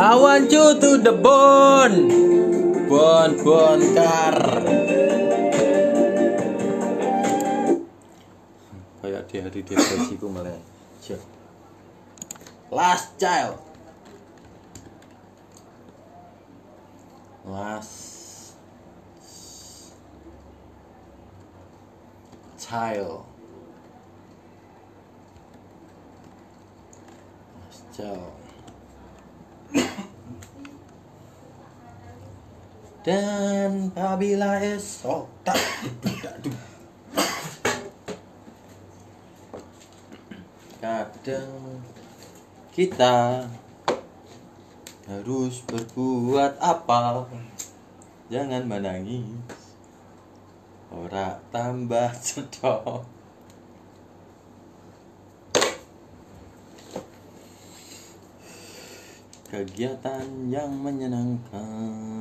I want you to the bone. Bon bon kar Kayak di hari depresiku malah Siap. Last child. Last Child. Last child Dan apabila esok tak Kadang kita harus berbuat apa Jangan menangis. Ora tambah cedok Kegiatan yang menyenangkan